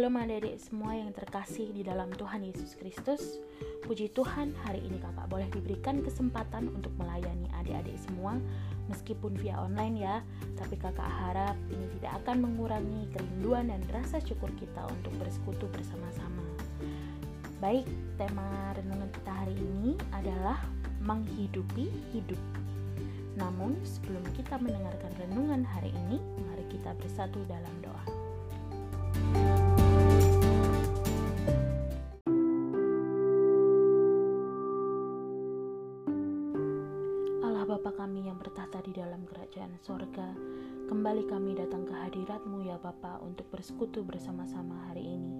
Shalom adik-adik semua yang terkasih di dalam Tuhan Yesus Kristus. Puji Tuhan hari ini kakak boleh diberikan kesempatan untuk melayani adik-adik semua Meskipun via online ya. Tapi kakak harap ini tidak akan mengurangi kerinduan dan rasa syukur kita untuk bersekutu bersama-sama. Baik, tema renungan kita hari ini adalah menghidupi hidup. Namun sebelum kita mendengarkan renungan hari ini, mari kita bersatu dalam doa. Allah dalam kerajaan sorga, kembali kami datang ke hadiratmu ya Bapa untuk bersekutu bersama-sama hari ini.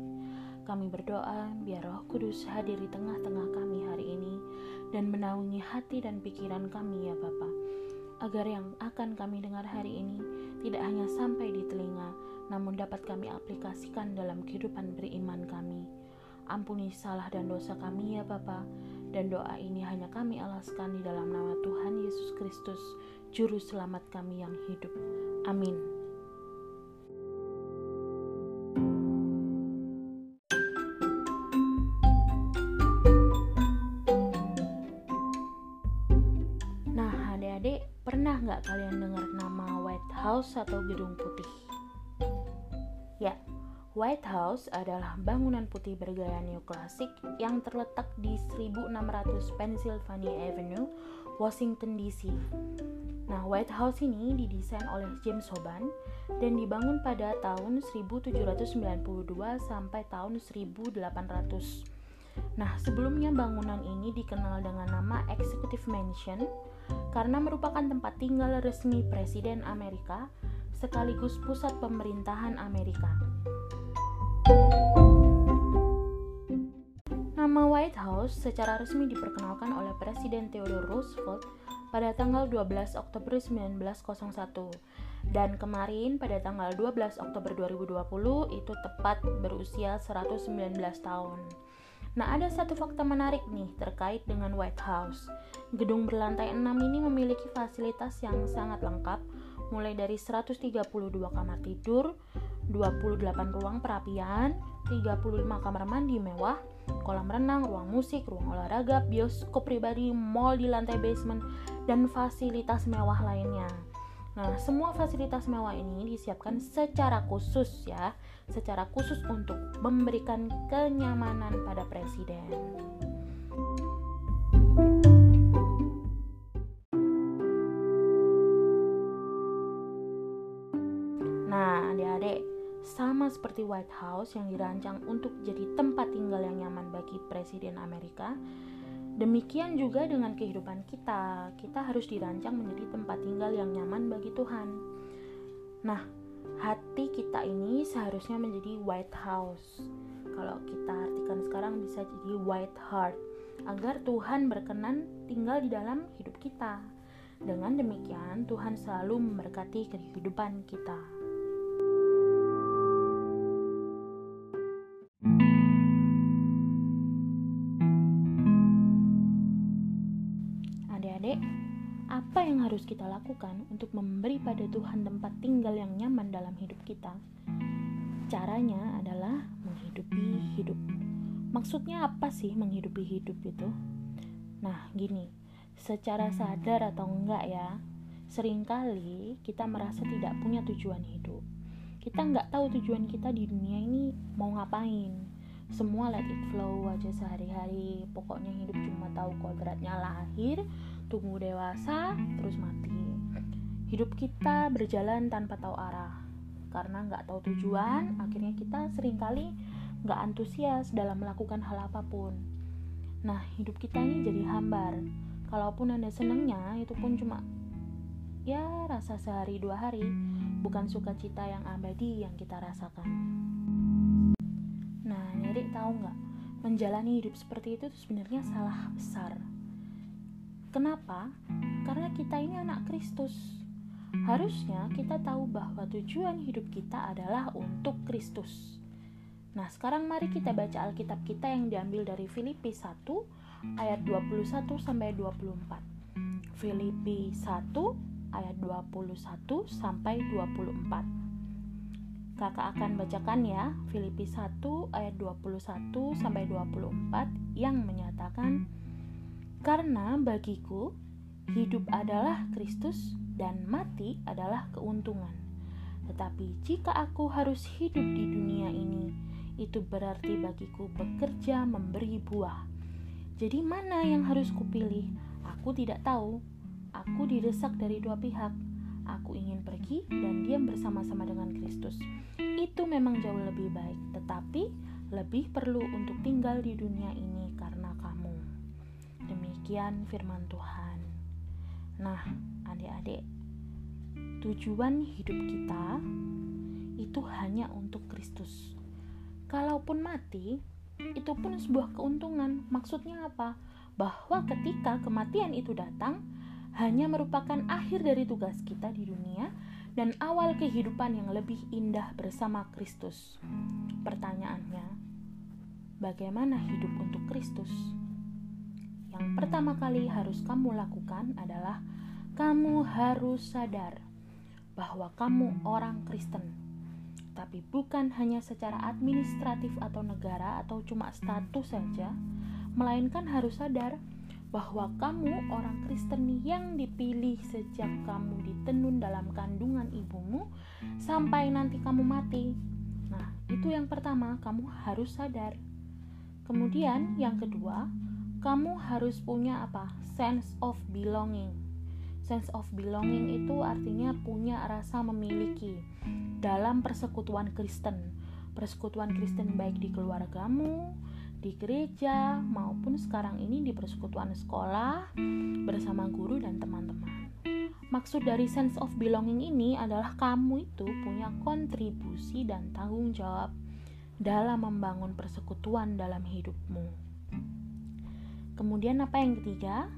Kami berdoa biar roh kudus hadir di tengah-tengah kami hari ini dan menaungi hati dan pikiran kami ya Bapak agar yang akan kami dengar hari ini tidak hanya sampai di telinga, namun dapat kami aplikasikan dalam kehidupan beriman kami. Ampuni salah dan dosa kami ya Bapa, dan doa ini hanya kami alaskan di dalam nama Tuhan Yesus Kristus, Juru Selamat kami yang hidup. Amin. Pernah nggak kalian dengar nama White House atau Gedung Putih? White House adalah bangunan putih bergaya neoklasik yang terletak di 1600 Pennsylvania Avenue, Washington DC. Nah, White House ini didesain oleh James Hoban dan dibangun pada tahun 1792 sampai tahun 1800. Nah, sebelumnya bangunan ini dikenal dengan nama Executive Mansion karena merupakan tempat tinggal resmi Presiden Amerika sekaligus pusat pemerintahan Amerika. Nama White House secara resmi diperkenalkan oleh Presiden Theodore Roosevelt pada tanggal 12 Oktober 1901 dan kemarin pada tanggal 12 Oktober 2020 itu tepat berusia 119 tahun. Nah, ada satu fakta menarik nih terkait dengan White House. Gedung berlantai 6 ini memiliki fasilitas yang sangat lengkap, mulai dari 132 kamar tidur, 28 ruang perapian, 35 kamar mandi mewah, kolam renang, ruang musik, ruang olahraga, bioskop pribadi, mall di lantai basement, dan fasilitas mewah lainnya. Nah, semua fasilitas mewah ini disiapkan secara khusus ya, secara khusus untuk memberikan kenyamanan pada presiden. Seperti White House yang dirancang untuk jadi tempat tinggal yang nyaman bagi Presiden Amerika, Demikian juga dengan kehidupan kita, kita harus dirancang menjadi tempat tinggal yang nyaman bagi Tuhan. Nah, hati kita ini seharusnya menjadi white house. Kalau kita artikan sekarang bisa jadi white heart, agar Tuhan berkenan tinggal di dalam hidup kita. Dengan demikian, Tuhan selalu memberkati kehidupan kita. Apa yang harus kita lakukan untuk memberi pada Tuhan tempat tinggal yang nyaman dalam hidup kita? Caranya adalah menghidupi hidup. Maksudnya apa sih menghidupi hidup itu? Nah, gini, secara sadar atau enggak ya, sering kali kita merasa tidak punya tujuan hidup. Kita nggak tahu tujuan kita di dunia ini mau ngapain. Semua let it flow aja sehari-hari. Pokoknya hidup cuma tahu kodratnya lahir, tumbuh dewasa, terus mati. Hidup kita berjalan tanpa tahu arah. Karena nggak tahu tujuan, akhirnya kita sering kali nggak antusias dalam melakukan hal apa pun. Nah, hidup kita ini jadi hambar. Kalaupun Anda senengnya, itu pun cuma ya rasa sehari dua hari, bukan sukacita yang abadi yang kita rasakan. Nah, Nerik tahu nggak? Menjalani hidup seperti itu sebenarnya salah besar Kenapa? Karena kita ini anak Kristus. Harusnya kita tahu bahwa tujuan hidup kita adalah untuk Kristus. Nah, sekarang mari kita baca Alkitab kita yang diambil dari Filipi 1 ayat 21 sampai 24. Filipi 1 ayat 21 sampai 24. Kakak akan bacakan ya Filipi 1 ayat 21 sampai 24 yang menyatakan karena bagiku hidup adalah Kristus dan mati adalah keuntungan. Tetapi jika aku harus hidup di dunia ini, itu berarti bagiku bekerja memberi buah. Jadi mana yang harus kupilih? Aku tidak tahu. Aku didesak dari dua pihak aku ingin pergi dan diam bersama-sama dengan Kristus. Itu memang jauh lebih baik, tetapi lebih perlu untuk tinggal di dunia ini. Demikian firman Tuhan. Nah, adik-adik, tujuan hidup kita itu hanya untuk Kristus. Kalaupun mati, itu pun sebuah keuntungan. Maksudnya apa? Bahwa ketika kematian itu datang, hanya merupakan akhir dari tugas kita di dunia dan awal kehidupan yang lebih indah bersama Kristus. Pertanyaannya, bagaimana hidup untuk Kristus? Pertama kali harus kamu lakukan adalah kamu harus sadar bahwa kamu orang Kristen. Tapi bukan hanya secara administratif atau negara atau cuma status saja, melainkan harus sadar bahwa kamu orang Kristen yang dipilih sejak kamu ditenun dalam kandungan ibumu sampai nanti kamu mati. Nah, itu yang pertama, kamu harus sadar. Kemudian, yang kedua, kamu harus punya apa? Sense of belonging. Sense of belonging itu artinya punya rasa memiliki dalam persekutuan Kristen. Persekutuan Kristen baik di keluargamu, di gereja maupun sekarang ini di persekutuan sekolah bersama guru dan teman-teman. Maksud dari sense of belonging ini adalah kamu itu punya kontribusi dan tanggung jawab dalam membangun persekutuan dalam hidupmu. Kemudian apa yang ketiga?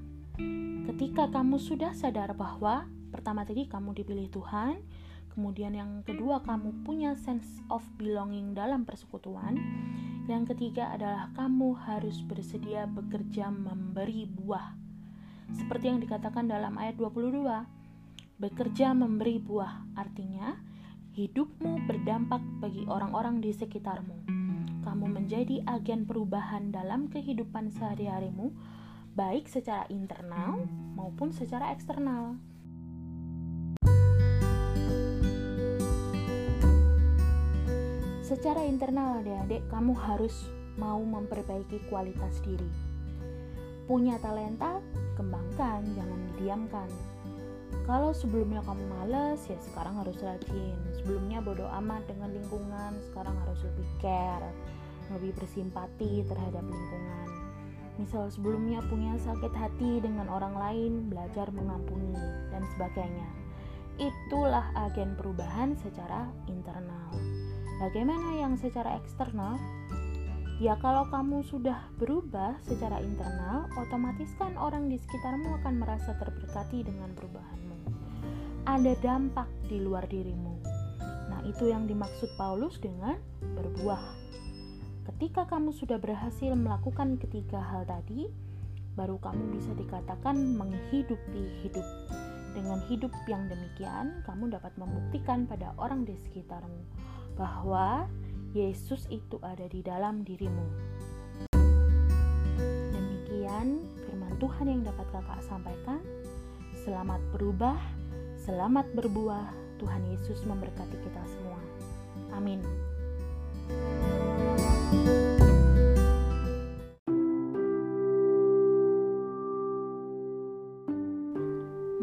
Ketika kamu sudah sadar bahwa pertama tadi kamu dipilih Tuhan, kemudian yang kedua kamu punya sense of belonging dalam persekutuan, yang ketiga adalah kamu harus bersedia bekerja memberi buah. Seperti yang dikatakan dalam ayat 22, bekerja memberi buah artinya hidupmu berdampak bagi orang-orang di sekitarmu. Kamu menjadi agen perubahan dalam kehidupan sehari-harimu, baik secara internal maupun secara eksternal. Secara internal adik-adik, kamu harus mau memperbaiki kualitas diri. Punya talenta, kembangkan, jangan didiamkan. Kalau sebelumnya kamu males, ya sekarang harus rajin. Sebelumnya bodoh amat dengan lingkungan, sekarang harus lebih care, lebih bersimpati terhadap lingkungan. Misal sebelumnya punya sakit hati dengan orang lain, belajar mengampuni, dan sebagainya. Itulah agen perubahan secara internal. Bagaimana yang secara eksternal? Ya kalau kamu sudah berubah secara internal, otomatis kan orang di sekitarmu akan merasa terberkati dengan perubahanmu. Ada dampak di luar dirimu. Nah, itu yang dimaksud Paulus dengan berbuah. Ketika kamu sudah berhasil melakukan ketiga hal tadi, baru kamu bisa dikatakan menghidupi hidup. Dengan hidup yang demikian, kamu dapat membuktikan pada orang di sekitarmu bahwa Yesus itu ada di dalam dirimu. Demikian firman Tuhan yang dapat kakak sampaikan. Selamat berubah, selamat berbuah. Tuhan Yesus memberkati kita semua. Amin.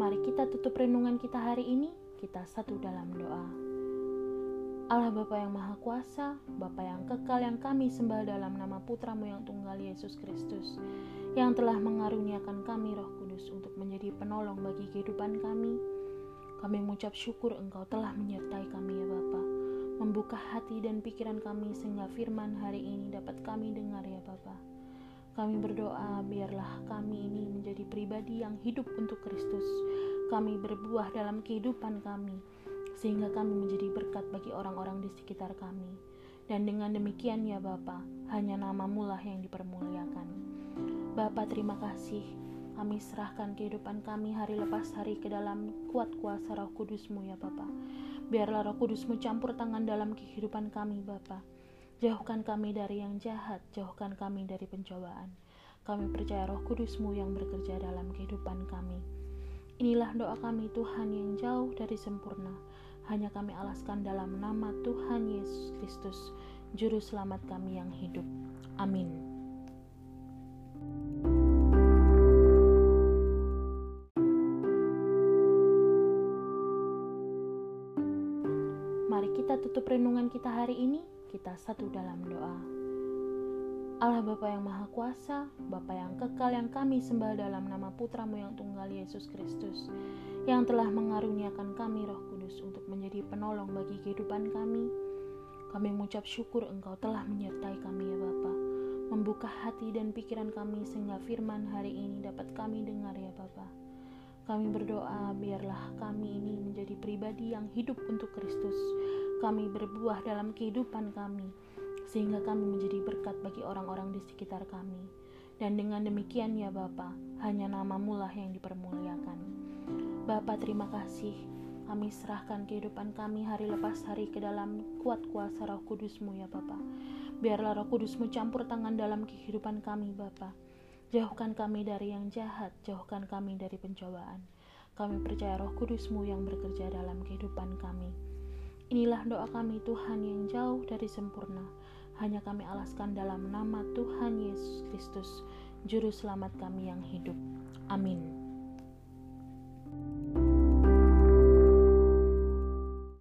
Mari kita tutup renungan kita hari ini. Kita satu dalam doa. Allah Bapa yang Maha Kuasa, Bapa yang kekal yang kami sembah dalam nama Putramu yang tunggal Yesus Kristus, yang telah mengaruniakan kami roh kudus untuk menjadi penolong bagi kehidupan kami. Kami mengucap syukur Engkau telah menyertai kami ya Bapa, membuka hati dan pikiran kami sehingga firman hari ini dapat kami dengar ya Bapa. Kami berdoa biarlah kami ini menjadi pribadi yang hidup untuk Kristus. Kami berbuah dalam kehidupan kami sehingga kami menjadi berkat bagi orang-orang di sekitar kami. Dan dengan demikian ya Bapa, hanya namamu lah yang dipermuliakan. Bapa terima kasih, kami serahkan kehidupan kami hari lepas hari ke dalam kuat kuasa roh kudusmu ya Bapa. Biarlah roh kudusmu campur tangan dalam kehidupan kami Bapa. Jauhkan kami dari yang jahat, jauhkan kami dari pencobaan. Kami percaya roh kudusmu yang bekerja dalam kehidupan kami. Inilah doa kami Tuhan yang jauh dari sempurna. Hanya kami alaskan dalam nama Tuhan Yesus Kristus, Juru Selamat kami yang hidup. Amin. Mari kita tutup renungan kita hari ini, kita satu dalam doa. Allah Bapa yang Maha Kuasa, Bapa yang kekal yang kami sembah dalam nama Putramu yang tunggal Yesus Kristus, yang telah mengaruniakan kami roh kudus untuk menjadi penolong bagi kehidupan kami. Kami mengucap syukur Engkau telah menyertai kami ya Bapa, membuka hati dan pikiran kami sehingga firman hari ini dapat kami dengar ya Bapa. Kami berdoa biarlah kami ini menjadi pribadi yang hidup untuk Kristus. Kami berbuah dalam kehidupan kami sehingga kami menjadi berkat bagi orang-orang di sekitar kami. Dan dengan demikian ya Bapa, hanya namamu lah yang dipermuliakan. Bapa terima kasih kami serahkan kehidupan kami hari lepas hari ke dalam kuat kuasa roh kudusmu ya Bapa. Biarlah roh kudusmu campur tangan dalam kehidupan kami Bapa Jauhkan kami dari yang jahat, jauhkan kami dari pencobaan. Kami percaya roh kudusmu yang bekerja dalam kehidupan kami. Inilah doa kami Tuhan yang jauh dari sempurna. Hanya kami alaskan dalam nama Tuhan Yesus Kristus, Juru Selamat kami yang hidup. Amin.